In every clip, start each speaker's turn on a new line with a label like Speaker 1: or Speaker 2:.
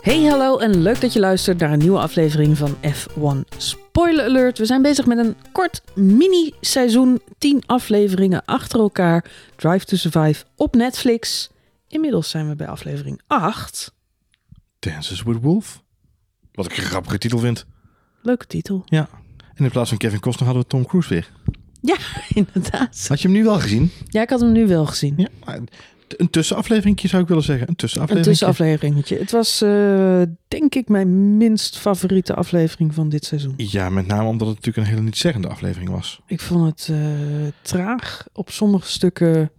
Speaker 1: Hey, hallo en leuk dat je luistert naar een nieuwe aflevering van F1 Spoiler Alert. We zijn bezig met een kort mini-seizoen, 10 afleveringen achter elkaar. Drive to Survive op Netflix. Inmiddels zijn we bij aflevering 8.
Speaker 2: Dances with Wolf. Wat ik een grappige titel vind.
Speaker 1: Leuke titel.
Speaker 2: Ja. En in plaats van Kevin Costner hadden we Tom Cruise weer.
Speaker 1: Ja, inderdaad.
Speaker 2: Had je hem nu wel gezien?
Speaker 1: Ja, ik had hem nu wel gezien.
Speaker 2: Ja. Een tussenafleveringje zou ik willen zeggen. Een
Speaker 1: Een
Speaker 2: tussenaflevering.
Speaker 1: tussenafleveringetje. Het was eh, denk ik mijn minst favoriete aflevering van dit seizoen.
Speaker 2: Ja, met name omdat het natuurlijk een hele niet-zeggende aflevering was.
Speaker 1: Ik vond het eh, traag, op sommige stukken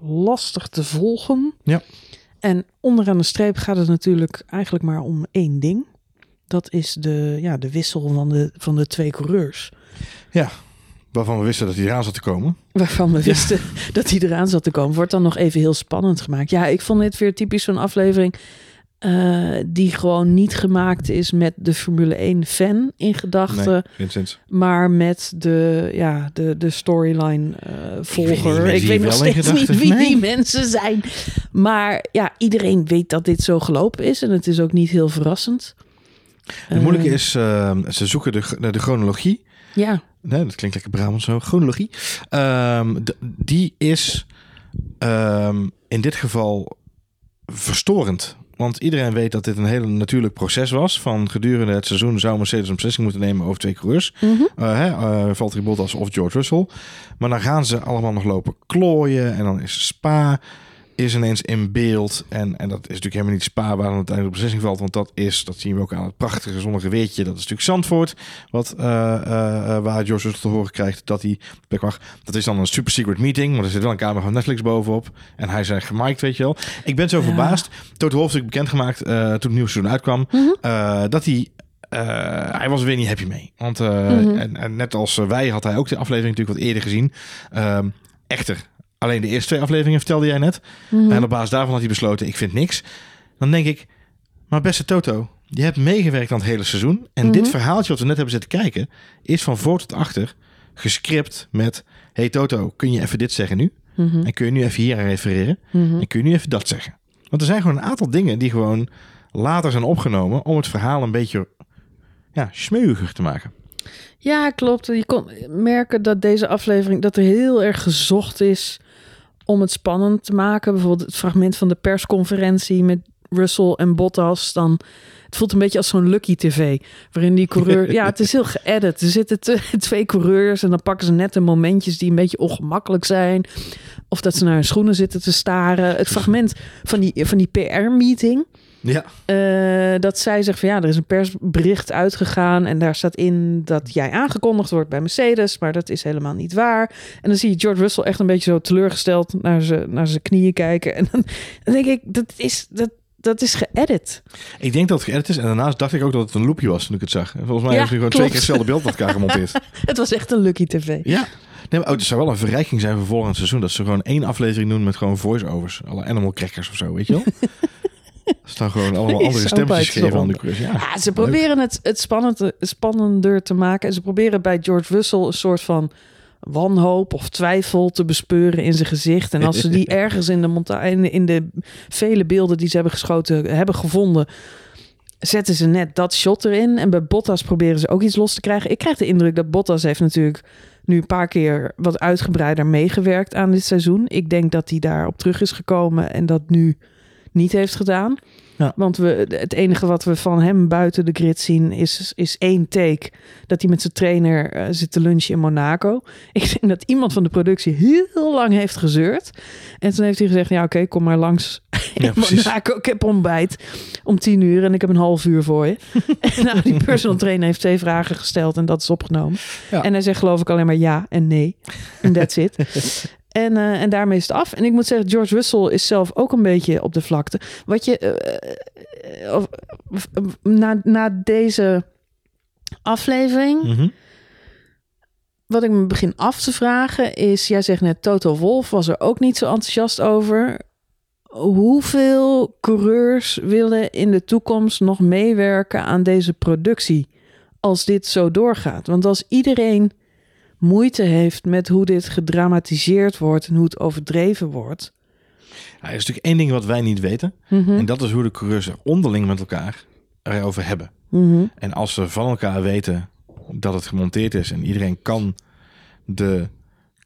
Speaker 1: lastig te volgen.
Speaker 2: Ja.
Speaker 1: En onderaan de streep gaat het natuurlijk eigenlijk maar om één ding. Dat is de, ja, de wissel van de, van de twee coureurs.
Speaker 2: Waarvan we wisten dat hij eraan zat te komen.
Speaker 1: Waarvan we wisten dat hij eraan zat te komen. Wordt dan nog even heel spannend gemaakt. Ja, ik vond dit weer typisch zo'n aflevering... eh, die gewoon niet gemaakt is met de Formule 1 fan in gedachten.
Speaker 2: Nee,
Speaker 1: maar met de, ja, de, de storyline eh, volger. Ik weet nog steeds niet wie
Speaker 2: Nee.
Speaker 1: die mensen zijn. Maar ja, iedereen weet dat dit zo gelopen is. En het is ook niet heel verrassend.
Speaker 2: Het moeilijke
Speaker 1: Eh,
Speaker 2: is, ze zoeken de, naar de chronologie.
Speaker 1: Ja,
Speaker 2: Nee, dat klinkt lekker Brabant zo. Chronologie. Ehm, d- die is ehm, in dit geval verstorend. Want iedereen weet dat dit een heel natuurlijk proces was. Van gedurende het seizoen zou Mercedes een beslissing moeten nemen over twee coureurs.
Speaker 1: Mhm.
Speaker 2: Eh, hè, eh, Valtteri Bottas of George Russell. Maar dan gaan ze allemaal nog lopen klooien. En dan is Spa is ineens in beeld. En, en dat is natuurlijk helemaal niet Spa waar dan uiteindelijk de beslissing valt. Want dat is, dat zien we ook aan het prachtige zonnige weertje. Dat is natuurlijk Zandvoort. Wat, eh, eh, eh, waar George te horen krijgt dat hij... Dat is dan een super secret meeting. Maar er zit wel een camera van Netflix bovenop. En hij zijn gemiked, weet je wel. Ik ben zo
Speaker 1: Ja.
Speaker 2: verbaasd. Wolff is natuurlijk bekendgemaakt eh, toen het nieuwe seizoen uitkwam.
Speaker 1: Mhm.
Speaker 2: dat hij hij was er weer niet happy mee. Want
Speaker 1: Mhm.
Speaker 2: en, en net als wij had hij ook de aflevering natuurlijk wat eerder gezien. Ehm, echter, alleen de eerste twee afleveringen vertelde jij net.
Speaker 1: Mhm.
Speaker 2: En op basis daarvan had hij besloten, ik vind niks. Dan denk ik, maar beste Toto, je hebt meegewerkt aan het hele seizoen. En
Speaker 1: Mhm.
Speaker 2: dit verhaaltje wat we net hebben zitten kijken, is van voor tot achter gescript met... Hey Toto, kun je even dit zeggen nu?
Speaker 1: Mhm.
Speaker 2: En kun je nu even hier aan refereren? En kun je nu even dat zeggen? Want er zijn gewoon een aantal dingen die gewoon later zijn opgenomen om het verhaal een beetje ja, smeuiger te maken.
Speaker 1: Ja, klopt. Je kon merken dat deze aflevering dat er heel erg gezocht is om het spannend te maken. Bijvoorbeeld het fragment van de persconferentie met Russell en Bottas. Dan het voelt een beetje als zo'n Lucky TV, waarin die coureur. ja, het is heel geëdit. Er zitten te- twee coureurs en dan pakken ze net de momentjes die een beetje ongemakkelijk zijn, of dat ze naar hun schoenen zitten te staren. Het fragment van die van die PR-meeting.
Speaker 2: Ja,
Speaker 1: Eh, dat zij zegt van ja, er is een persbericht uitgegaan en daar staat in dat jij aangekondigd wordt bij Mercedes, maar dat is helemaal niet waar. En dan zie je George Russell echt een beetje zo teleurgesteld naar zijn naar zijn knieën kijken en dan, dan denk ik dat is dat dat is geëdit.
Speaker 2: ik denk dat het geëdit is. En daarnaast dacht ik ook dat het een loopje was toen ik het zag. En volgens mij
Speaker 1: Ja,
Speaker 2: heeft hij gewoon
Speaker 1: klopt.
Speaker 2: twee keer hetzelfde beeld met elkaar gemonteerd.
Speaker 1: Het was echt een lucky tv.
Speaker 2: ja. Nee, maar oh, het zou wel een verrijking zijn voor volgend seizoen. Dat ze gewoon één aflevering doen met gewoon voice-overs. Alle animal crackers of zo, weet je wel? Ze dan gewoon allemaal andere stemmetjes
Speaker 1: buiten de
Speaker 2: geven aan de
Speaker 1: ronde.
Speaker 2: coureurs. Ja,
Speaker 1: Ja, ze proberen het, het spannend, spannender te maken. En ze proberen bij George Russell een soort van wanhoop of twijfel te bespeuren in zijn gezicht. En als ze die ergens in de, monta in de, in de vele beelden die ze hebben geschoten hebben gevonden, zetten ze net dat shot erin. En bij Bottas proberen ze ook iets los te krijgen. Ik krijg de indruk dat Bottas heeft natuurlijk nu een paar keer wat uitgebreider meegewerkt aan dit seizoen. Ik denk dat hij daarop terug is gekomen en dat nu niet heeft gedaan.
Speaker 2: Ja.
Speaker 1: Want we, het enige wat we van hem buiten de grid zien is, is één take. Dat hij met zijn trainer eh, zit te lunchen in Monaco. Ik denk dat iemand van de productie heel lang heeft gezeurd. En toen heeft hij gezegd, ja oké, kom maar langs in
Speaker 2: Ja.
Speaker 1: Monaco. Ik heb ontbijt om tien uur en ik heb een half uur voor je. en nou, die personal trainer heeft twee vragen gesteld en dat is opgenomen.
Speaker 2: Ja.
Speaker 1: En hij zegt geloof ik alleen maar ja en nee. En that's it. En, eh, en daarmee is het af. En ik moet zeggen, George Russell is zelf ook een beetje op de vlakte. Wat je eh, eh, na, na deze aflevering,
Speaker 2: Mhm.
Speaker 1: wat ik me begin af te vragen is, jij zegt net Toto Wolf was er ook niet zo enthousiast over. Hoeveel coureurs willen in de toekomst nog meewerken aan deze productie als dit zo doorgaat? Want als iedereen moeite heeft met hoe dit gedramatiseerd wordt en hoe het overdreven wordt,
Speaker 2: er is natuurlijk één ding wat wij niet weten.
Speaker 1: Mhm.
Speaker 2: En dat is hoe de coureurs er onderling met elkaar erover hebben.
Speaker 1: Mhm.
Speaker 2: En als ze van elkaar weten dat het gemonteerd is en iedereen kan de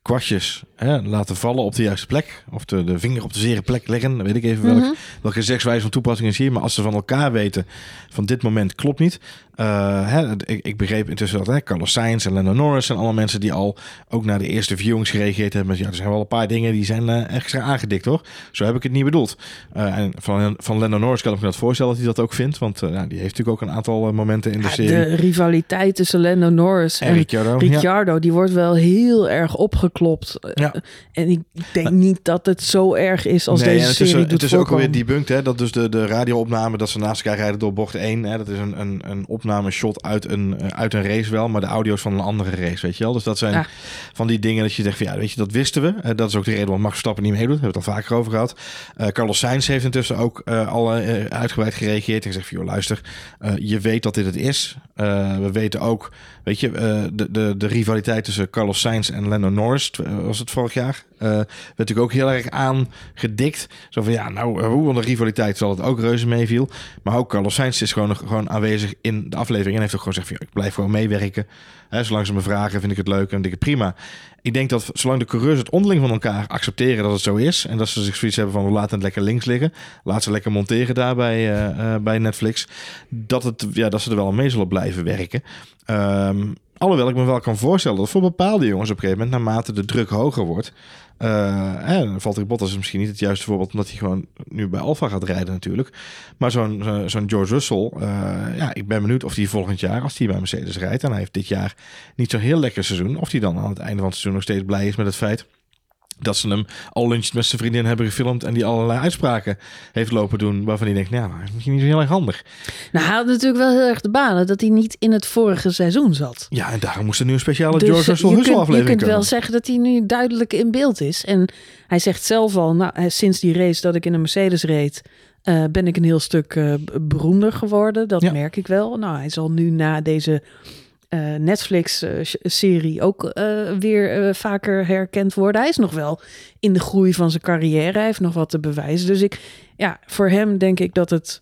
Speaker 2: kwastjes hè, laten vallen op de juiste plek. Of de, de vinger op de zere plek leggen. Dan weet ik even welk,
Speaker 1: Mhm.
Speaker 2: welke zegswijze van toepassing is hier. Maar als ze van elkaar weten van dit moment klopt niet. Eh, hè, ik, ik begreep intussen dat hè, Carlos Sainz en Lando Norris zijn allemaal mensen die al ook naar de eerste viewings gereageerd hebben. Met, ja, er zijn wel een paar dingen die zijn eh, extra aangedikt hoor. Zo heb ik het niet bedoeld. Eh, en van, van Lando Norris kan ik me dat voorstellen dat hij dat ook vindt. Want ja, die heeft natuurlijk ook een aantal momenten in de
Speaker 1: Ja,
Speaker 2: serie.
Speaker 1: de rivaliteit tussen Lando Norris en,
Speaker 2: en Ricciardo. ja.
Speaker 1: Die wordt wel heel erg opgeklopt.
Speaker 2: Ja.
Speaker 1: En ik denk niet dat het zo erg is als
Speaker 2: Nee,
Speaker 1: deze
Speaker 2: en het is,
Speaker 1: serie doet
Speaker 2: het is ook alweer debunked, hè? Dat dus de, de radioopname dat ze naast elkaar rijden door bocht 1. Hè? Dat is een, een, een opname shot uit een, eh, uit een race wel, maar de audio is van een andere race, weet je wel. Dus dat zijn
Speaker 1: Ja.
Speaker 2: van die dingen dat je zegt van ja, weet je, dat wisten we. Eh, dat is ook de reden waarom Max Verstappen niet meedoet. Hebben we het al vaker over gehad. Eh, Carlos Sainz heeft intussen ook al uitgebreid gereageerd en gezegd van joh, luister, je weet dat dit het is. We weten ook, weet je, de, de, de rivaliteit tussen Carlos Sainz en Lando Norris, was het vorig jaar, werd natuurlijk ook heel erg aangedikt. Zo van ja, nou, eh, hoe de rivaliteit zal het ook reuze meeviel. Maar ook Carlos Sainz is gewoon, gewoon aanwezig in de aflevering en heeft ook gewoon gezegd van ik blijf gewoon meewerken. Hè, zolang ze me vragen, vind ik het leuk en vind ik prima. Ik denk dat zolang de coureurs het onderling van elkaar accepteren dat het zo is. En dat ze zich zoiets hebben van we laten het lekker links liggen. Laat ze lekker monteren daar bij, eh, eh, bij Netflix. Dat, het, ja, dat ze er wel mee zullen blijven werken. Ehm, alhoewel ik me wel kan voorstellen dat voor bepaalde jongens op een gegeven moment, naarmate de druk hoger wordt. Eh hè, Valtteri Bottas is misschien niet het juiste voorbeeld, omdat hij gewoon nu bij Alfa gaat rijden natuurlijk. Maar zo'n zo- zo'n George Russell, eh, ja, ik ben benieuwd of hij volgend jaar, als hij bij Mercedes rijdt, en hij heeft dit jaar niet zo'n heel lekker seizoen, of hij dan aan het einde van het seizoen nog steeds blij is met het feit dat ze hem al lunch met zijn vriendin hebben gefilmd en die allerlei uitspraken heeft lopen doen waarvan hij denkt, nou, dat is misschien niet zo heel erg handig.
Speaker 1: Nou, hij had natuurlijk wel heel erg de banen dat hij niet in het vorige seizoen zat.
Speaker 2: Ja, en daarom moest er nu een speciale
Speaker 1: Dus
Speaker 2: George Russell Russell
Speaker 1: kunt, je
Speaker 2: aflevering
Speaker 1: kunt wel zeggen dat hij nu duidelijk in beeld is. En hij zegt zelf al, nou, sinds die race dat ik in een Mercedes reed, eh, ben ik een heel stuk b- beroemder geworden. Dat
Speaker 2: Ja.
Speaker 1: merk ik wel. Nou, hij zal nu na deze eh, Netflix-serie ook eh, weer eh, vaker herkend worden. Hij is nog wel in de groei van zijn carrière. Hij heeft nog wat te bewijzen. Dus ik, ja, voor hem denk ik dat het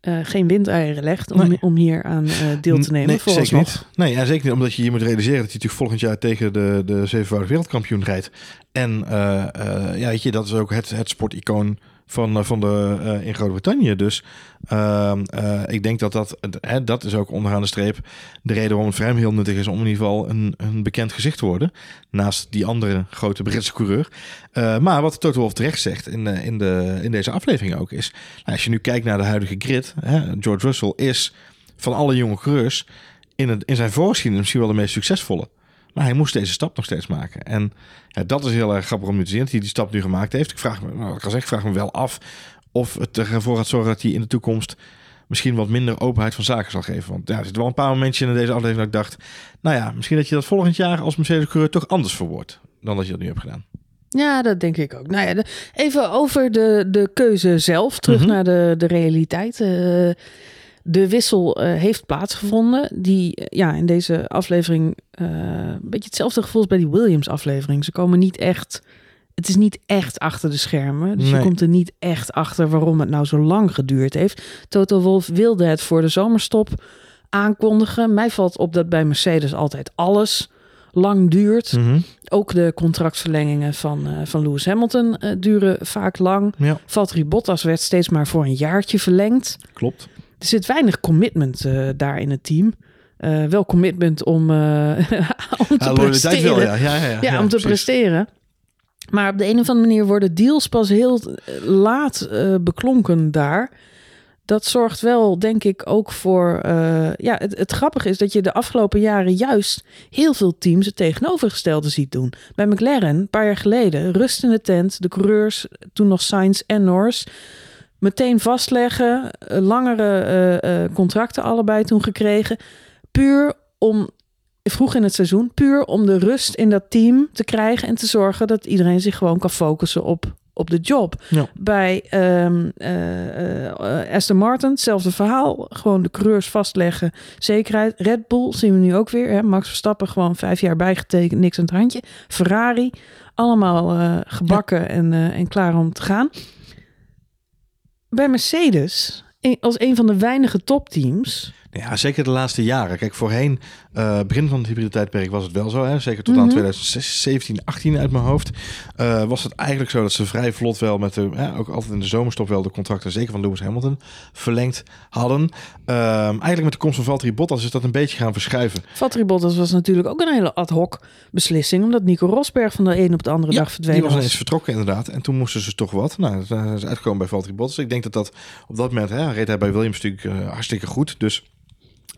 Speaker 1: eh, geen windeieren legt om,
Speaker 2: Nee.
Speaker 1: om hier aan eh, deel te nemen.
Speaker 2: Nee, zeker niet. Nee, ja, zeker niet. Omdat je hier moet realiseren dat hij natuurlijk volgend jaar tegen de, de zevenvoudig wereldkampioen rijdt. En eh, eh, ja, weet je, dat is ook het, het sporticoon van, eh, van de, eh, in Groot-Brittannië. Dus ehm, eh, ik denk dat dat, dat is ook onderaan de streep de reden waarom het voor heel nuttig is om in ieder geval een, een bekend gezicht te worden. Naast die andere grote Britse coureur. Maar wat Toto Wolff terecht zegt in, in, de, in deze aflevering ook is, nou, als je nu kijkt naar de huidige grid, George Russell is van alle jonge coureurs in, het, in zijn voorgeschiedenis misschien wel de meest succesvolle. Maar hij moest deze stap nog steeds maken. En ja, dat is heel erg grappig om nu te zien dat hij die stap nu gemaakt heeft. Ik vraag me, nou, ik kan zeggen, ik vraag me wel af of het ervoor gaat zorgen dat hij in de toekomst misschien wat minder openheid van zaken zal geven. Want ja, er zit wel een paar momentjes in deze aflevering dat ik dacht, nou ja, misschien dat je dat volgend jaar als Mercedes-coureur toch anders verwoordt dan dat je dat nu hebt gedaan.
Speaker 1: Ja, dat denk ik ook. Nou ja, even over de, de keuze zelf, terug
Speaker 2: Mhm.
Speaker 1: naar de, de realiteit. Eh, de wissel eh, heeft plaatsgevonden. Die eh, ja, in deze aflevering eh, een beetje hetzelfde gevoel als bij die Williams-aflevering. Ze komen niet echt. Het is niet echt achter de schermen. Dus je komt er niet echt achter waarom het nou zo lang geduurd heeft. Toto Wolf wilde het voor de zomerstop aankondigen. Mij valt op dat bij Mercedes altijd alles lang duurt.
Speaker 2: Mhm.
Speaker 1: Ook de contractverlengingen van, van Lewis Hamilton duren vaak lang.
Speaker 2: Ja,
Speaker 1: Valtteri Bottas werd steeds maar voor een jaartje verlengd.
Speaker 2: klopt.
Speaker 1: Er zit weinig commitment eh, daar in het team. Eh, wel commitment om, eh, om te
Speaker 2: Ja,
Speaker 1: presteren.
Speaker 2: wel, ja. Ja, ja, ja,
Speaker 1: om te
Speaker 2: precies.
Speaker 1: presteren. Maar op de een of andere manier worden deals pas heel laat beklonken daar. Dat zorgt wel, denk ik, ook voor. ja, het, het grappige is dat je de afgelopen jaren juist heel veel teams het tegenovergestelde ziet doen. Bij McLaren, een paar jaar geleden, rust in de tent. De coureurs, toen nog Sainz en Norris, meteen vastleggen. eh, langere eh, eh, contracten allebei toen gekregen. Puur om vroeg in het seizoen. Puur om de rust in dat team te krijgen en te zorgen dat iedereen zich gewoon kan focussen op, op de job.
Speaker 2: Ja.
Speaker 1: Bij ehm eh, eh, Aston Martin, hetzelfde verhaal. Gewoon de coureurs vastleggen, zekerheid. Red Bull zien we nu ook weer. Hè? Max Verstappen gewoon vijf jaar bijgetekend, niks aan het handje. Ferrari, allemaal gebakken en, en klaar om te gaan. Bij Mercedes, als een van de weinige topteams...
Speaker 2: Ja, zeker de laatste jaren. Kijk, voorheen, eh, begin van het hybride tijdperk was het wel zo. Hè? Zeker tot aan
Speaker 1: Mhm.
Speaker 2: 2017, 18 uit mijn hoofd. eh, was het eigenlijk zo dat ze vrij vlot wel met de, ja, ook altijd in de zomerstop wel de contracten, zeker van Lewis Hamilton, verlengd hadden. Ehm, eigenlijk met de komst van Valtteri Bottas is dat een beetje gaan verschuiven.
Speaker 1: Valtteri Bottas was natuurlijk ook een hele ad hoc beslissing... omdat Nico Rosberg van de een op de andere dag
Speaker 2: die
Speaker 1: verdwenen
Speaker 2: was
Speaker 1: was.
Speaker 2: ineens vertrokken inderdaad. En toen moesten ze toch wat. Nou, dat is uitgekomen bij Valtteri Bottas. Ik denk dat dat op dat moment, hè, reed hij bij Williams natuurlijk eh, hartstikke goed. Dus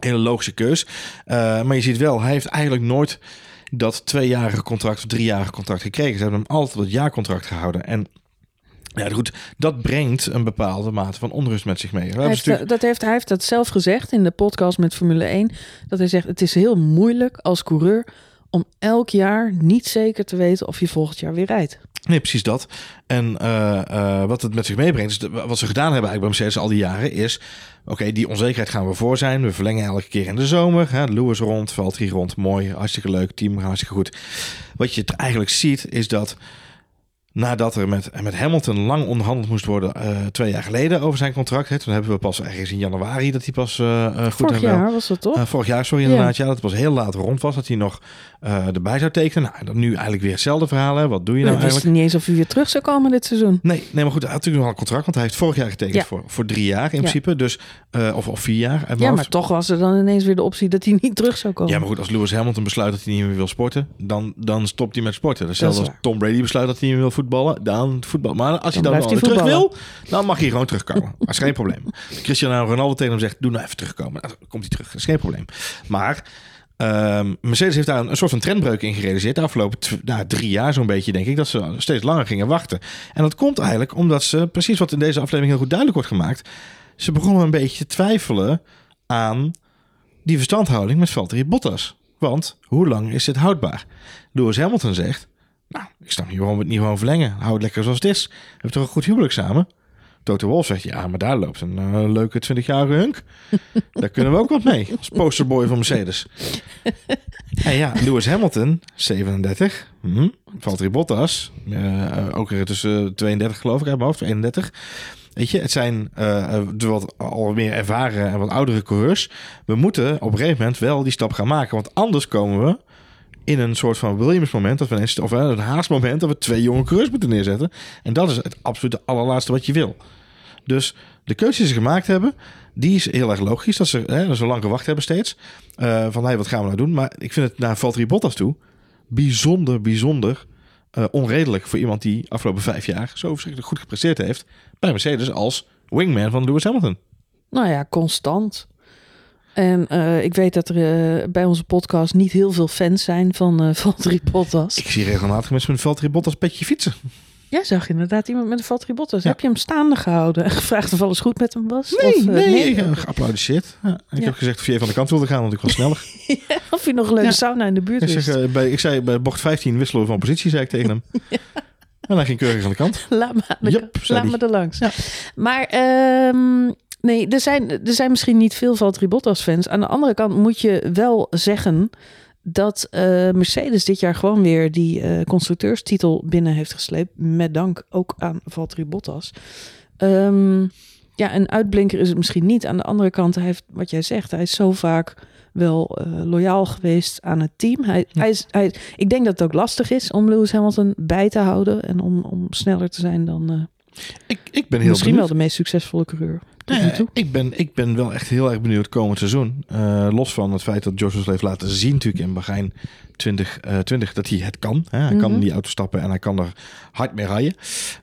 Speaker 2: hele logische keus. Eh, maar je ziet wel, hij heeft eigenlijk nooit dat tweejarige contract of driejarige contract gekregen. Ze hebben hem altijd het jaarcontract gehouden. En ja, goed, dat brengt een bepaalde mate van onrust met zich mee.
Speaker 1: Hij heeft,
Speaker 2: natuurlijk-
Speaker 1: dat heeft, hij heeft dat zelf gezegd in de podcast met Formule 1. Dat hij zegt, het is heel moeilijk als coureur om elk jaar niet zeker te weten of je volgend jaar weer rijdt.
Speaker 2: Nee, precies dat. En eh, eh, wat het met zich meebrengt, is wat ze gedaan hebben eigenlijk bij Mercedes al die jaren, is: oké, die onzekerheid gaan we voor zijn. We verlengen elke keer in de zomer. Hè, Lewis rond, Valtteri rond, mooi, hartstikke leuk, team hartstikke goed. Wat je eigenlijk ziet, is dat nadat er met, met Hamilton lang onderhandeld moest worden, eh, twee jaar geleden over zijn contract. Hè, toen hebben we pas ergens in januari dat hij pas eh, goed
Speaker 1: Vorig
Speaker 2: wel-
Speaker 1: jaar was dat toch?
Speaker 2: vorig jaar, sorry inderdaad. Ja. dat was heel laat rond was. Dat hij nog erbij zou tekenen. Nou, dan nu eigenlijk weer hetzelfde verhaal. Hè. Wat doe je nou
Speaker 1: wisten
Speaker 2: eigenlijk?
Speaker 1: niet eens of hij weer terug zou komen dit seizoen.
Speaker 2: Nee, nee, maar goed, hij had natuurlijk nog wel een contract. Want hij heeft vorig jaar getekend
Speaker 1: Ja.
Speaker 2: voor, voor drie jaar in
Speaker 1: Ja.
Speaker 2: principe. Dus, of, of vier jaar.
Speaker 1: Ja, maar toch was er dan ineens weer de optie dat hij niet terug zou komen.
Speaker 2: Ja, maar goed, als Lewis Hamilton besluit dat hij niet meer wil sporten, dan, dan stopt hij met sporten. Zelfs als. Tom Brady besluit dat hij niet meer wil voetballen, dan voetbal. Maar als hij
Speaker 1: Dan
Speaker 2: dan, terug
Speaker 1: voetballen.
Speaker 2: wil, dan mag hij gewoon terugkomen. Dat is geen probleem. Cristiano Ronaldo tegen hem zegt, doe nou even terugkomen. Dan komt hij terug. Dat is geen probleem. Maar ehm, Mercedes heeft daar een, een soort van trendbreuk in gerealiseerd. De afgelopen nou, drie jaar zo'n beetje, denk ik, dat ze steeds langer gingen wachten. En dat komt eigenlijk omdat ze, precies wat in deze aflevering heel goed duidelijk wordt gemaakt, ze begonnen een beetje te twijfelen aan die verstandhouding met Valtteri Bottas. Want hoe lang is dit houdbaar? Lewis Hamilton zegt, nou, ik snap niet waarom we het niet gewoon verlengen. Hou het lekker zoals het is. We hebben toch een goed huwelijk samen? Toto Wolff zegt, ja, maar daar loopt een eh, leuke 20-jarige hunk. daar kunnen we ook wat mee. Als posterboy van Mercedes. en ja, Lewis Hamilton, 37. Hm. Valtteri Bottas, eh, ook weer tussen 32 geloof ik uit mijn hoofd, 31. Weet je, het zijn de wat al meer ervaren en wat oudere coureurs. We moeten op een gegeven moment wel die stap gaan maken. Want anders komen we in een soort van Williams moment, dat we ineens, of een haast moment, dat we twee jonge coureurs moeten neerzetten. En dat is het absolute allerlaatste wat je wil. Dus de keuze die ze gemaakt hebben, die is heel erg logisch. Dat ze hè, zo lang gewacht hebben steeds. Eh, van, hey, wat gaan we nou doen? Maar ik vind het naar Valtteri Bottas toe bijzonder, bijzonder eh, onredelijk voor iemand die afgelopen vijf jaar zo verschrikkelijk goed gepresteerd heeft bij Mercedes als wingman van Lewis Hamilton.
Speaker 1: Nou ja, constant. En eh, ik weet dat er eh, bij onze podcast niet heel veel fans zijn van eh Valtteri Bottas.
Speaker 2: Ik zie regelmatig mensen met Valtteri Bottas petje fietsen.
Speaker 1: Jij zag inderdaad iemand met een Valtteri Bottas.
Speaker 2: Ja.
Speaker 1: Heb je hem staande gehouden en gevraagd of alles goed met hem was?
Speaker 2: Nee,
Speaker 1: of,
Speaker 2: nee, ik heb geapplaudisseerd. Ja, ik heb gezegd of jij van de kant wilde gaan, want ik was sneller.
Speaker 1: Of hij nog een leuke sauna in de buurt
Speaker 2: ik, zeg, bij, ik zei bij bocht 15 wisselen we van positie, zei ik tegen hem. En hij ging keurig aan de kant.
Speaker 1: Laat me, aan de kant- laat me er langs. Maar ehm, nee, er zijn, er zijn misschien niet veel Valtteri Bottas fans. Aan de andere kant moet je wel zeggen dat eh, Mercedes dit jaar gewoon weer die eh, constructeurstitel binnen heeft gesleept. Met dank ook aan Valtteri Bottas. Ehm, ja, een uitblinker is het misschien niet. Aan de andere kant, hij heeft, wat jij zegt, hij is zo vaak wel eh, loyaal geweest aan het team. Hij,
Speaker 2: Ja.
Speaker 1: hij is, hij, ik denk dat het ook lastig is om Lewis Hamilton bij te houden en om, om sneller te zijn dan
Speaker 2: Ik, ik ben heel
Speaker 1: misschien
Speaker 2: benieuwd.
Speaker 1: wel de meest succesvolle coureur.
Speaker 2: Nee, ik, ben, ik ben wel echt heel erg benieuwd komend seizoen. Eh, los van het feit dat Russell heeft laten zien natuurlijk in Bahrein 2020 dat hij het kan. Hè? Hij kan
Speaker 1: Mhm.
Speaker 2: in die auto stappen en hij kan er hard mee rijden.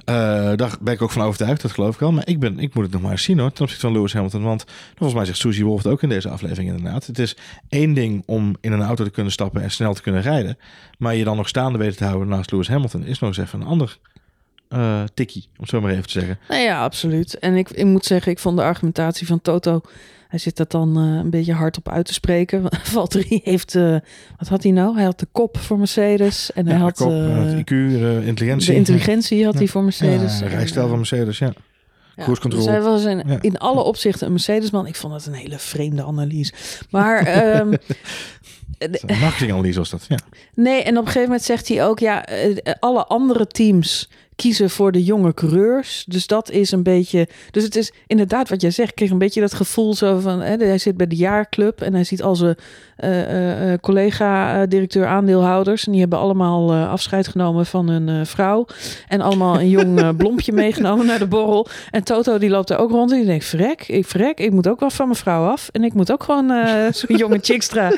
Speaker 2: Eh, daar ben ik ook van overtuigd, dat geloof ik wel. Maar ik, ben, ik moet het nog maar eens zien hoor, ten opzichte van Lewis Hamilton. Want volgens mij zegt Susie Wolf het ook in deze aflevering inderdaad. Het is één ding om in een auto te kunnen stappen en snel te kunnen rijden. Maar je dan nog staande weten te houden naast Lewis Hamilton is nog eens even een ander eh tikkie, om zo maar even te zeggen.
Speaker 1: Nou ja, absoluut. En ik, ik moet zeggen, ik vond de argumentatie van Toto... Hij zit dat dan eh, een beetje hard op uit te spreken. Valtteri heeft... eh, wat had hij nou? Hij had de kop voor Mercedes. En hij had
Speaker 2: kop, IQ, de intelligentie.
Speaker 1: de intelligentie had
Speaker 2: Ja.
Speaker 1: hij voor Mercedes.
Speaker 2: Ja, rijstijl van Mercedes, ja.
Speaker 1: Ja, Dus hij was een,
Speaker 2: Ja.
Speaker 1: in alle opzichten een Mercedesman. Ik vond dat een hele vreemde analyse. Maar
Speaker 2: Een Marketinganalyse was dat, ja.
Speaker 1: nee, en op een gegeven moment zegt hij ook... ja, alle andere teams kiezen voor de jonge coureurs. Dus dat is een beetje... Dus het is inderdaad wat jij zegt. Ik kreeg een beetje dat gevoel zo van... Hè, hij zit bij de jaarclub en hij ziet al zijn eh, eh, eh, collega-directeur-aandeelhouders. En die hebben allemaal afscheid genomen van hun eh, vrouw. En allemaal een jong blompje meegenomen naar de borrel. En Toto die loopt er ook rond en die denkt... Verrek, ik verrek, ik moet ook wel van mijn vrouw af. En ik moet ook gewoon eh, zo'n jonge chickstra.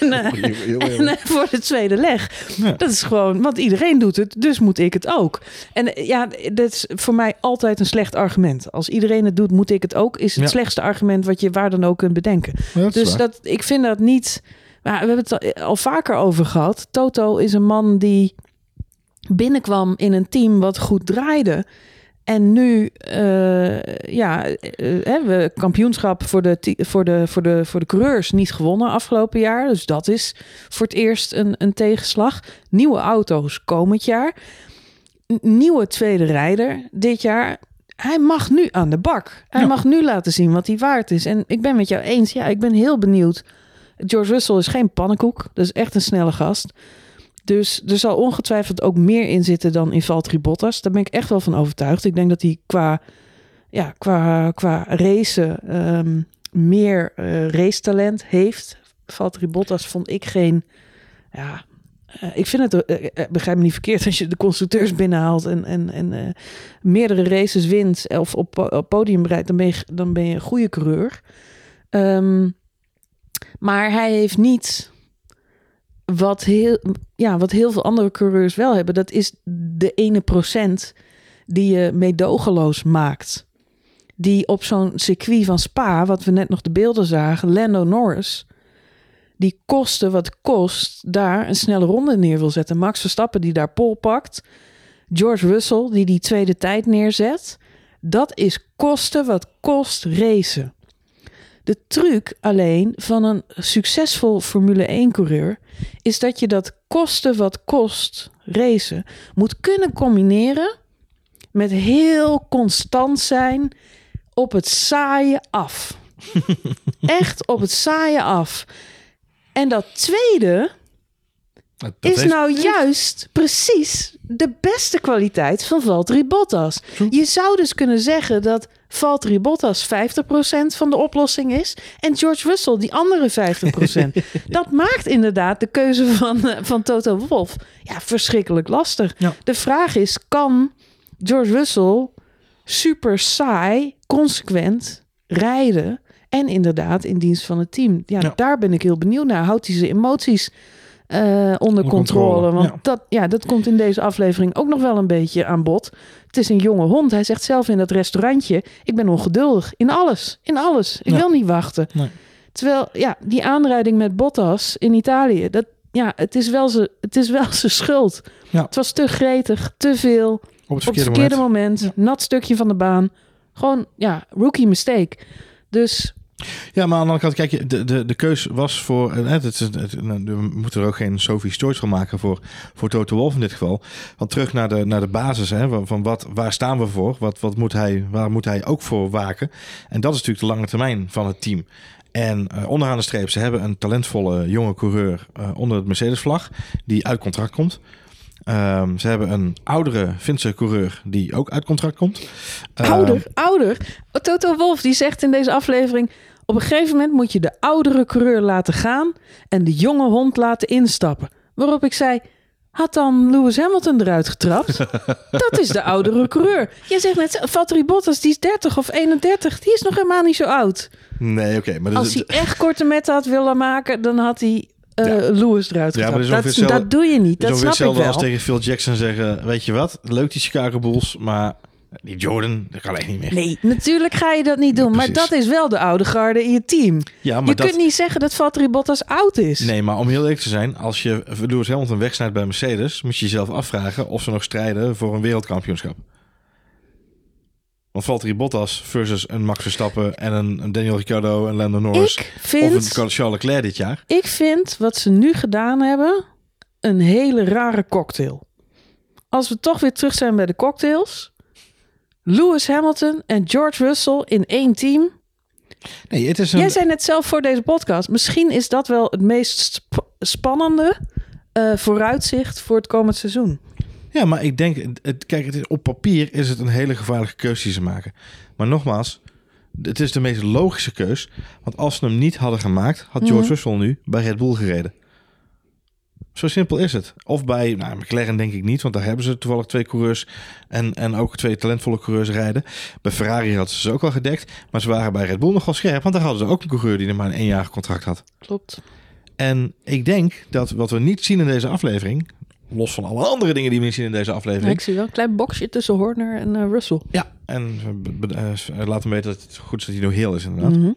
Speaker 1: En, en voor de tweede leg.
Speaker 2: Ja.
Speaker 1: Dat is gewoon, want iedereen doet het, dus moet ik het ook. En eh, ja, dat is voor mij altijd een slecht argument. Als iedereen het doet, moet ik het ook. Is het
Speaker 2: Ja.
Speaker 1: slechtste argument wat je waar dan ook kunt bedenken.
Speaker 2: Ja, dat is
Speaker 1: Dus
Speaker 2: waar.
Speaker 1: dat, ik vind dat niet. Maar we hebben het al- al vaker over gehad. Toto is een man die binnenkwam in een team wat goed draaide. En nu, eh, ja, eh, hebben we kampioenschap voor de, voor, de, voor, de, voor de coureurs niet gewonnen afgelopen jaar. Dus dat is voor het eerst een, een tegenslag. Nieuwe auto's komend jaar. Nieuwe tweede rijder dit jaar. Hij mag nu aan de bak. Hij
Speaker 2: Ja.
Speaker 1: mag nu laten zien wat hij waard is. En ik ben met jou eens. Ja, ik ben heel benieuwd. George Russell is geen pannenkoek. Dat is echt een snelle gast. Dus er zal ongetwijfeld ook meer in zitten dan in Valtteri Bottas. Daar ben ik echt wel van overtuigd. Ik denk dat hij qua, ja, qua, qua racen ehm, meer eh racetalent heeft. Valtteri Bottas vond ik geen... Ja, eh, ik vind het, eh, eh, begrijp me niet verkeerd, als je de constructeurs binnenhaalt en, en, en meerdere races wint of op, po- op podium bereikt, dan ben je, dan ben je een goede coureur. Ehm, maar hij heeft niet wat heel, ja, wat heel veel andere coureurs wel hebben. Dat is de ene procent die je meedogenloos maakt. Die op zo'n circuit van Spa, wat we net nog de beelden zagen, Lando Norris, die koste wat kost, daar een snelle ronde neer wil zetten. Max Verstappen die daar pol pakt. George Russell die die tweede tijd neerzet. Dat is kosten wat kost racen. De truc alleen van een succesvol Formule 1 coureur is dat je dat kosten wat kost racen moet kunnen combineren met heel constant zijn op het saaie af. Echt op het saaie af. En dat tweede
Speaker 2: Dat-
Speaker 1: is
Speaker 2: heeft-
Speaker 1: nou juist precies de beste kwaliteit van Valtteri Bottas. Je zou dus kunnen zeggen dat Valtteri Bottas 50% van de oplossing is en George Russell die andere 50%. dat maakt inderdaad de keuze van, eh, van Toto Wolff ja, verschrikkelijk lastig.
Speaker 2: Ja.
Speaker 1: De vraag is, kan George Russell super saai, consequent rijden en inderdaad in dienst van het team? Ja,
Speaker 2: Ja.
Speaker 1: daar ben ik heel benieuwd naar. Houdt hij zijn emoties eh, onder, controle?
Speaker 2: controle,
Speaker 1: Want
Speaker 2: ja.
Speaker 1: Dat, ja, dat komt in deze aflevering ook nog wel een beetje aan bod. Het is een jonge hond. Hij zegt zelf in dat restaurantje: Ik ben ongeduldig. In alles. In alles. Ik
Speaker 2: Ja.
Speaker 1: wil niet wachten.
Speaker 2: Nee.
Speaker 1: Terwijl, ja, die aanrijding met Bottas in Italië, dat, ja, het is wel zijn het is wel zijn schuld.
Speaker 2: Ja.
Speaker 1: Het was te gretig, te veel.
Speaker 2: op het
Speaker 1: Op het
Speaker 2: verkeerde,
Speaker 1: verkeerde
Speaker 2: moment.
Speaker 1: moment. Nat stukje van de baan. Gewoon, ja, rookie mistake. Dus
Speaker 2: Ja, maar aan de andere kant, kijk, de, de, de keus was voor... eh, Het, het, het- nou, we moeten er ook geen Sophie's Choice van maken voor, voor Toto Wolff in dit geval. Want terug naar de, naar de basis, hè, van, van wat, waar staan we voor? Wat, wat moet hij, waar moet hij ook voor waken? En dat is natuurlijk de lange termijn van het team. En eh, onderaan de streep, ze hebben een talentvolle jonge coureur eh, onder het Mercedes-vlag die uit contract komt. Ehm, ze hebben een oudere Finse coureur die ook uit contract komt. Ehm,
Speaker 1: ouder, ouder. Toto Wolf die zegt in deze aflevering... op een gegeven moment moet je de oudere coureur laten gaan... en de jonge hond laten instappen. Waarop ik zei... Had dan Lewis Hamilton eruit getrapt? dat is de oudere coureur. Jij zegt net, Valtteri Bottas, die is 30 of 31. Die is nog helemaal niet zo oud.
Speaker 2: Nee, oké. maar
Speaker 1: Als hij echt korte metten had willen maken... dan had hij eh,
Speaker 2: Ja.
Speaker 1: Lewis eruit
Speaker 2: Ja, maar dat
Speaker 1: doe je niet, dat
Speaker 2: is
Speaker 1: snap ik wel.
Speaker 2: als tegen Phil Jackson zeggen... Weet je wat, leuk die Chicago Bulls, maar die Jordan, dat kan echt niet meer.
Speaker 1: Nee, natuurlijk ga je dat niet doen. maar dat is wel de oude garde in je team.
Speaker 2: Ja, maar
Speaker 1: je
Speaker 2: dat...
Speaker 1: kunt niet zeggen dat Valtteri Bottas oud is.
Speaker 2: Nee, maar om heel eerlijk te zijn, als je Lewis Hamilton wegsnijdt bij Mercedes, moet je jezelf afvragen of ze nog strijden voor een wereldkampioenschap. Want Valtteri Bottas versus een Max Verstappen en een, een Daniel Ricciardo en Lando Norris.
Speaker 1: Ik
Speaker 2: Of een
Speaker 1: vind,
Speaker 2: Charles Leclerc dit jaar.
Speaker 1: ik vind wat ze nu gedaan hebben een hele rare cocktail. Als we toch weer terug zijn bij de cocktails. Lewis Hamilton en George Russell in één team.
Speaker 2: Nee, het is een...
Speaker 1: Jij zei net zelf voor deze podcast. Misschien is dat wel het meest sp- spannende eh, vooruitzicht voor het komend seizoen.
Speaker 2: Ja, maar ik denk, het- kijk, het is, op papier is het een hele gevaarlijke keuze die ze maken. Maar nogmaals, het is de meest logische keus. Want als ze hem niet hadden gemaakt, had George
Speaker 1: Mhm.
Speaker 2: Russell nu bij Red Bull gereden. Zo simpel is het. Of bij nou, McLaren denk ik niet, want daar hebben ze toevallig twee coureurs en, en ook twee talentvolle coureurs rijden. Bij Ferrari hadden ze ze ook al gedekt, maar ze waren bij Red Bull nog wel scherp, want daar hadden ze ook een coureur die er maar een éénjarig contract had.
Speaker 1: Klopt.
Speaker 2: En ik denk dat wat we niet zien in deze aflevering, los van alle andere dingen die we zien in deze aflevering,
Speaker 1: ik zie wel een klein boxje tussen Horner en eh, Russell.
Speaker 2: Ja, en be- eh, laat hem weten dat het goed is dat hij nog heel is inderdaad.
Speaker 1: Mhm.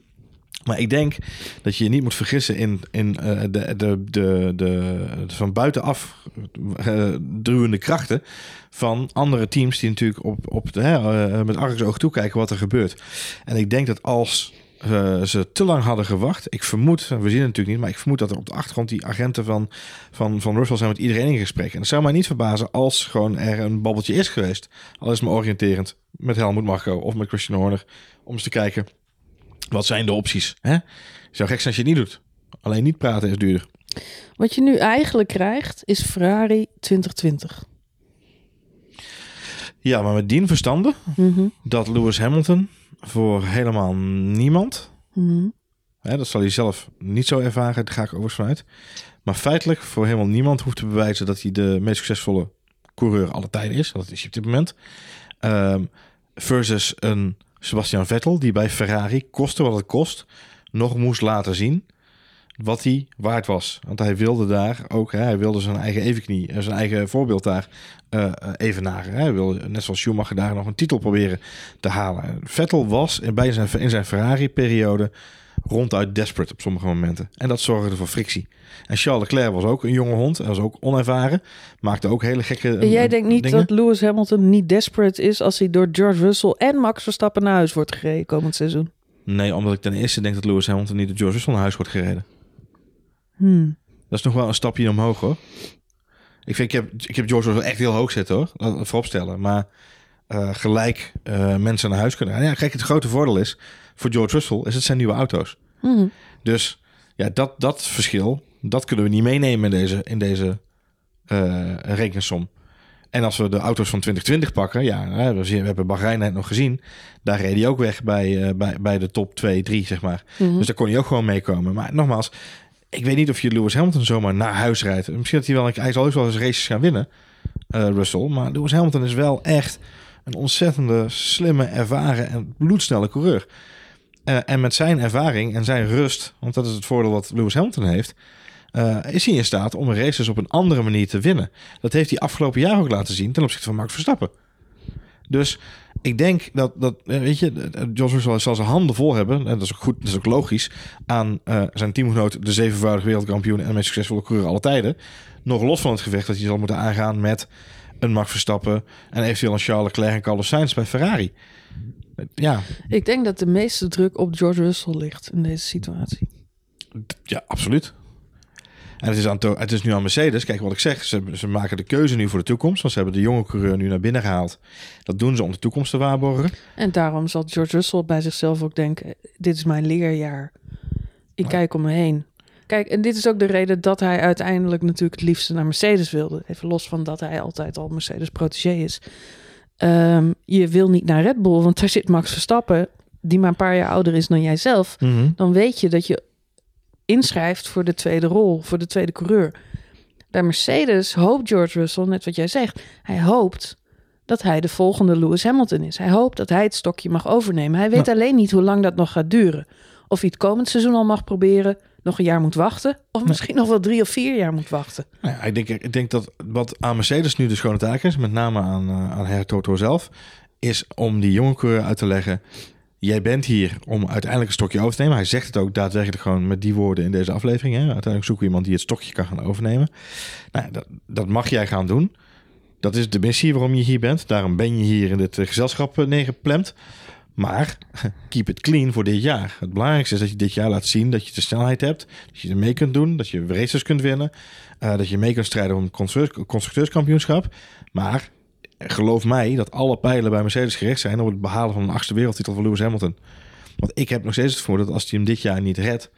Speaker 2: Maar ik denk dat je je niet moet vergissen in, in eh, de, de, de, de, van buitenaf eh, druwende krachten van andere teams die natuurlijk op, op de, eh, met argusoog toekijken wat er gebeurt. En ik denk dat als eh, ze te lang hadden gewacht, ik vermoed, we zien het natuurlijk niet, maar ik vermoed dat er op de achtergrond die agenten van, van, van Russell zijn met iedereen in gesprek. En het zou mij niet verbazen als gewoon er een babbeltje is geweest, al is maar oriënterend, met Helmut Marko of met Christian Horner, om eens te kijken wat zijn de opties? Hè? Zou gek zijn als je het niet doet. Alleen niet praten is duurder.
Speaker 1: Wat je nu eigenlijk krijgt is Ferrari 2020.
Speaker 2: Ja, maar met dien verstande
Speaker 1: Mhm.
Speaker 2: dat Lewis Hamilton voor helemaal niemand,
Speaker 1: Mhm.
Speaker 2: hè, dat zal hij zelf niet zo ervaren, daar ga ik overigens vanuit, maar feitelijk voor helemaal niemand hoeft te bewijzen dat hij de meest succesvolle coureur alle tijden is. Dat is hij op dit moment. Ehm, versus een Sebastian Vettel die bij Ferrari, koste wat het kost, nog moest laten zien wat hij waard was. Want hij wilde daar ook, hè, hij wilde zijn eigen evenknie, eh, zijn eigen voorbeeld daar eh eh, evenaren. Hè. Hij wilde, net zoals Schumacher, daar nog een titel proberen te halen. Vettel was in, bij zijn, in zijn Ferrari-periode ronduit desperate op sommige momenten. En dat zorgde voor frictie. En Charles Leclerc was ook een jonge hond. Hij was ook onervaren. Maakte ook hele gekke
Speaker 1: En jij denkt niet
Speaker 2: dingen.
Speaker 1: dat Lewis Hamilton niet desperate is als hij door George Russell en Max Verstappen naar huis wordt gereden komend seizoen?
Speaker 2: Nee, omdat ik ten eerste denk dat Lewis Hamilton niet door George Russell naar huis wordt gereden.
Speaker 1: Hmm.
Speaker 2: Dat is nog wel een stapje omhoog hoor. Ik, vind, ik, heb, ik heb George Russell echt heel hoog zitten hoor. Laat vooropstellen. Maar eh, gelijk eh, mensen naar huis kunnen gaan. Ja, kijk, het grote voordeel is voor George Russell is het zijn nieuwe auto's.
Speaker 1: Mhm.
Speaker 2: Dus ja, dat, dat verschil, dat kunnen we niet meenemen in deze, in deze eh, rekensom. En als we de auto's van 2020 pakken, ja, we, hebben Bahrein net nog gezien. Daar reed hij ook weg bij, bij, bij de top 2, 3, zeg maar.
Speaker 1: Mhm.
Speaker 2: Dus daar kon hij ook gewoon meekomen. Maar nogmaals, ik weet niet of je Lewis Hamilton zomaar naar huis rijdt. Misschien dat hij wel, hij zal heus wel eens races gaan winnen, eh, Russell. Maar Lewis Hamilton is wel echt een ontzettende slimme, ervaren en bloedsnelle coureur. Eh, en met zijn ervaring en zijn rust, want dat is het voordeel wat Lewis Hamilton heeft, eh, is hij in staat om races op een andere manier te winnen. Dat heeft hij afgelopen jaar ook laten zien ten opzichte van Max Verstappen. Dus ik denk dat, dat eh, weet je, eh, George Russell zal zijn handen vol hebben, en dat is ook goed, dat is ook logisch, aan eh, zijn teamgenoot, de zevenvoudig wereldkampioen en de meest succesvolle coureur alle tijden. Nog los van het gevecht dat hij zal moeten aangaan met een Max Verstappen en eventueel een Charles Leclerc en Carlos Sainz bij Ferrari. Eh, Ja,
Speaker 1: Ik denk dat de meeste druk op George Russell ligt in deze situatie.
Speaker 2: Ja, absoluut. En het is, aan het is nu aan Mercedes. Kijk wat ik zeg. Ze, ze maken de keuze nu voor de toekomst. Want ze hebben de jonge coureur nu naar binnen gehaald. Dat doen ze om de toekomst te waarborgen.
Speaker 1: En daarom zal George Russell bij zichzelf ook denken: dit is mijn leerjaar. Ik
Speaker 2: Maar-
Speaker 1: kijk om me heen. Kijk, en dit is ook de reden dat hij uiteindelijk natuurlijk het liefste naar Mercedes wilde. Even los van dat hij altijd al Mercedes protégé is. Ehm, je wil niet naar Red Bull, want daar zit Max Verstappen, die maar een paar jaar ouder is dan jijzelf. Dan weet je dat je inschrijft voor de tweede rol, voor de tweede coureur. Bij Mercedes hoopt George Russell, net wat jij zegt, hij hoopt dat hij de volgende Lewis Hamilton is. Hij hoopt dat hij het stokje mag overnemen. Hij weet alleen niet hoe lang dat nog gaat duren. Of hij het komend seizoen al mag proberen, nog een jaar moet wachten, of misschien nog wel drie of vier jaar moet wachten.
Speaker 2: Nou ja, ik, denk, ik denk dat wat aan Mercedes nu de schone taak is, met name aan, eh, aan Herr Toto zelf, is om die jonge coureur uit te leggen. Jij bent hier om uiteindelijk een stokje over te nemen. Hij zegt het ook daadwerkelijk gewoon met die woorden in deze aflevering. Hè? Uiteindelijk zoeken we iemand die het stokje kan gaan overnemen. Nou, dat, dat mag jij gaan doen. Dat is de missie waarom je hier bent. Daarom ben je hier in dit eh, gezelschap eh, neergeplemd. Maar keep it clean voor dit jaar. Het belangrijkste is dat je dit jaar laat zien dat je de snelheid hebt. Dat je er mee kunt doen. Dat je races kunt winnen. eh, dat je mee kunt strijden om het constru- constructeurskampioenschap. Maar geloof mij dat alle pijlen bij Mercedes gericht zijn op het behalen van een achtste wereldtitel van Lewis Hamilton. Want ik heb nog steeds het vermoeden dat als hij hem dit jaar niet redt,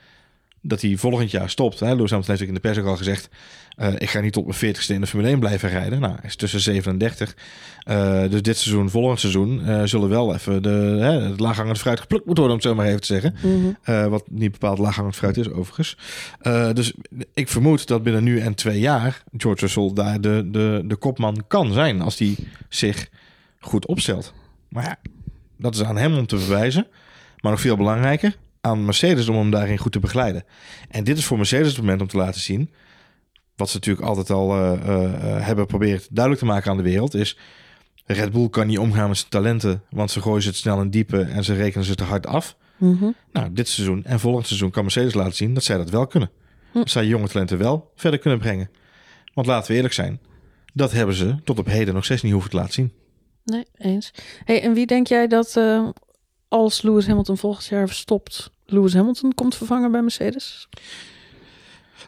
Speaker 2: dat hij volgend jaar stopt. Hè? Lewis Hamilton heeft ook in de pers ook al gezegd, eh, ik ga niet tot mijn 40ste in de Formule 1 blijven rijden. Nou, hij is tussen 37. Eh, dus dit seizoen, volgend seizoen, eh, zullen wel even de, hè, het laaghangend fruit geplukt moeten worden, om het zo maar even te zeggen.
Speaker 1: Mhm.
Speaker 2: Wat niet bepaald laaghangend fruit is, overigens. Dus ik vermoed dat binnen nu en twee jaar George Russell daar de, de, de kopman kan zijn als hij zich goed opstelt. Maar ja, dat is aan hem om te bewijzen. Maar nog veel belangrijker, aan Mercedes om hem daarin goed te begeleiden. En dit is voor Mercedes het moment om te laten zien, wat ze natuurlijk altijd al eh, eh, eh, hebben geprobeerd duidelijk te maken aan de wereld, is Red Bull kan niet omgaan met zijn talenten, want ze gooien ze het snel in diepe en ze rekenen ze te hard af.
Speaker 1: Mhm.
Speaker 2: Nou, dit seizoen en volgend seizoen kan Mercedes laten zien dat zij dat wel kunnen.
Speaker 1: Hm.
Speaker 2: Dat zij jonge talenten wel verder kunnen brengen. Want laten we eerlijk zijn, dat hebben ze tot op heden nog steeds niet hoeven te laten zien.
Speaker 1: Nee, eens. Hey, en wie denk jij dat als Lewis Hamilton volgend jaar stopt, Lewis Hamilton komt vervangen bij Mercedes?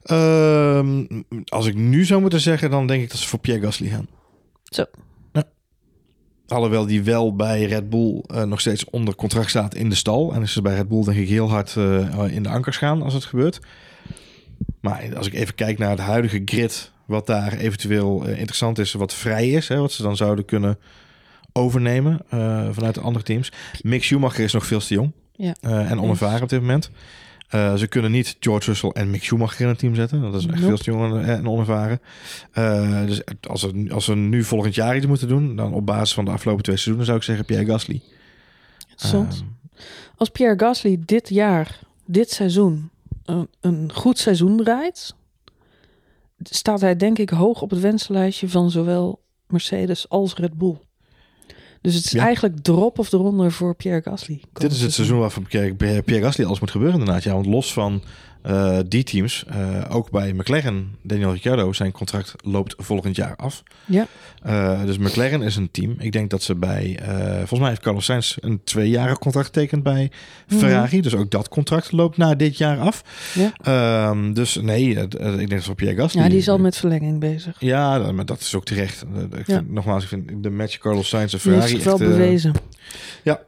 Speaker 2: Ehm, als ik nu zou moeten zeggen, dan denk ik dat ze voor Pierre Gasly gaan.
Speaker 1: Zo.
Speaker 2: Ja. Alhoewel die wel bij Red Bull eh, nog steeds onder contract staat in de stal. En is ze bij Red Bull denk ik heel hard eh, in de ankers gaan als het gebeurt. Maar als ik even kijk naar het huidige grid, wat daar eventueel eh, interessant is, wat vrij is, hè, wat ze dan zouden kunnen overnemen eh, vanuit de andere teams. Mick Schumacher is nog veel te jong
Speaker 1: Ja.
Speaker 2: eh, en onervaren op dit moment. Eh, ze kunnen niet George Russell en Mick Schumacher in een team zetten. Dat is echt
Speaker 1: Nope.
Speaker 2: veel te jong en- en onervaren. Dus als ze, als ze nu volgend jaar iets moeten doen, dan op basis van de afgelopen twee seizoenen zou ik zeggen Pierre Gasly. Ehm,
Speaker 1: Als Pierre Gasly dit jaar, dit seizoen, een, een goed seizoen rijdt, staat hij denk ik hoog op het wensenlijstje van zowel Mercedes als Red Bull. Dus het is
Speaker 2: Ja.
Speaker 1: eigenlijk drop of eronder voor Pierre Gasly.
Speaker 2: Dit is het seizoen waarvan Pierre, Pierre Gasly alles moet gebeuren inderdaad. Ja, want los van eh, die teams, eh, ook bij McLaren, Daniel Ricciardo, zijn contract loopt volgend jaar af.
Speaker 1: Ja.
Speaker 2: Eh, dus McLaren is een team. Ik denk dat ze bij, volgens mij heeft Carlos Sainz een tweejarig contract getekend bij
Speaker 1: Mhm.
Speaker 2: Ferrari. Dus ook dat contract loopt na dit jaar af.
Speaker 1: Ja.
Speaker 2: Ehm, dus nee, ik denk dat Pierre Gasly...
Speaker 1: Ja, die is al met verlenging bezig.
Speaker 2: Ja, dat- maar dat is ook terecht. Ik
Speaker 1: Ja.
Speaker 2: vind, Nogmaals, ik vind de match Carlos Sainz en
Speaker 1: Die heeft
Speaker 2: Ferrari
Speaker 1: zich wel
Speaker 2: echt,
Speaker 1: bewezen.
Speaker 2: ja.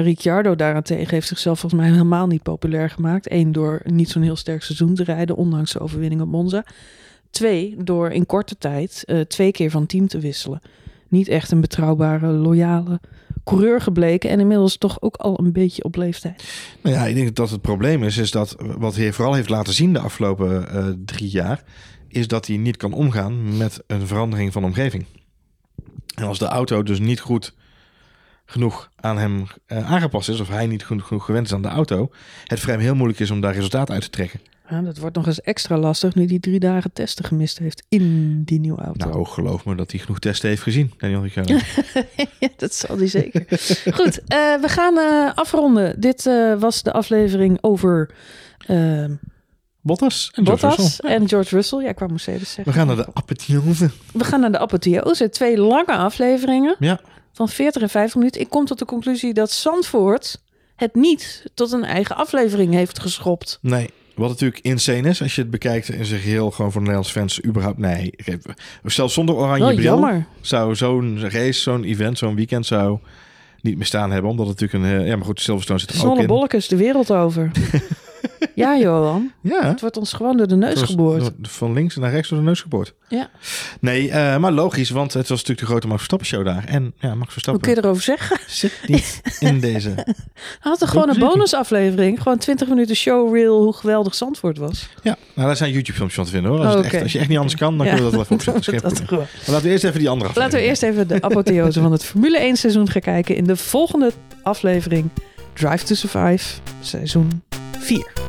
Speaker 1: Ricciardo daarentegen heeft zichzelf volgens mij helemaal niet populair gemaakt. Eén, door niet zo'n heel sterk seizoen te rijden, ondanks de overwinning op Monza. Twee, door in korte tijd eh, twee keer van team te wisselen. Niet echt een betrouwbare, loyale coureur gebleken. En inmiddels toch ook al een beetje op leeftijd.
Speaker 2: Nou ja, ik denk dat het probleem is, is dat wat hij vooral heeft laten zien de afgelopen eh, drie jaar, is dat hij niet kan omgaan met een verandering van omgeving. En als de auto dus niet goed genoeg aan hem eh, aangepast is, of hij niet genoeg gewend is aan de auto, het voor hem heel moeilijk is om daar resultaat uit te trekken.
Speaker 1: Ja, dat wordt nog eens extra lastig nu hij drie dagen testen gemist heeft in die nieuwe auto.
Speaker 2: Nou, geloof me dat hij genoeg testen heeft gezien, Daniel Ricciardo.
Speaker 1: Ja, dat zal hij zeker. Goed, eh, we gaan eh, afronden. Dit was de aflevering over eh,
Speaker 2: Bottas en George
Speaker 1: Bottas
Speaker 2: Russell.
Speaker 1: en George Russell. Ja, ik wou Mercedes zeggen.
Speaker 2: We gaan naar de apotheose.
Speaker 1: We gaan naar de apotheose. Twee lange afleveringen
Speaker 2: Ja,
Speaker 1: van 40 en 50 minuten. Ik kom tot de conclusie dat Zandvoort het niet tot een eigen aflevering heeft geschopt.
Speaker 2: Nee, wat natuurlijk insane is, als je het bekijkt in zijn geheel, gewoon voor de Nederlandse fans, überhaupt, nee. Zelfs zonder oranje
Speaker 1: Wel
Speaker 2: bril
Speaker 1: jammer.
Speaker 2: zou zo'n race, zo'n event, zo'n weekend zou niet meer staan hebben, omdat het natuurlijk een, eh, ja, maar goed, Silverstone zit er ook in.
Speaker 1: bolletjes de wereld over. ja, Johan.
Speaker 2: Ja,
Speaker 1: Het wordt ons gewoon door de neus geboord.
Speaker 2: van links naar rechts door de neus geboord.
Speaker 1: Ja.
Speaker 2: Nee, eh, maar logisch, want het was natuurlijk de grote Max Verstappen show daar. En ja, Max
Speaker 1: Hoe
Speaker 2: Verstappen
Speaker 1: kun je erover zeggen?
Speaker 2: zit niet in deze.
Speaker 1: Hij had er gewoon een bonusaflevering. Gewoon 20 minuten showreel hoe geweldig Zandvoort was.
Speaker 2: Ja, nou daar zijn YouTube filmpjes van te vinden hoor. Als,
Speaker 1: Oh,
Speaker 2: echt, als je echt niet anders kan, dan
Speaker 1: Ja.
Speaker 2: kunnen we dat wel even opzetten. Dat
Speaker 1: Dat.
Speaker 2: Maar laten we eerst even die andere
Speaker 1: Laten we
Speaker 2: aflevering.
Speaker 1: eerst even de apotheose van het Formule 1 seizoen gaan kijken in de volgende aflevering Drive to Survive seizoen 4.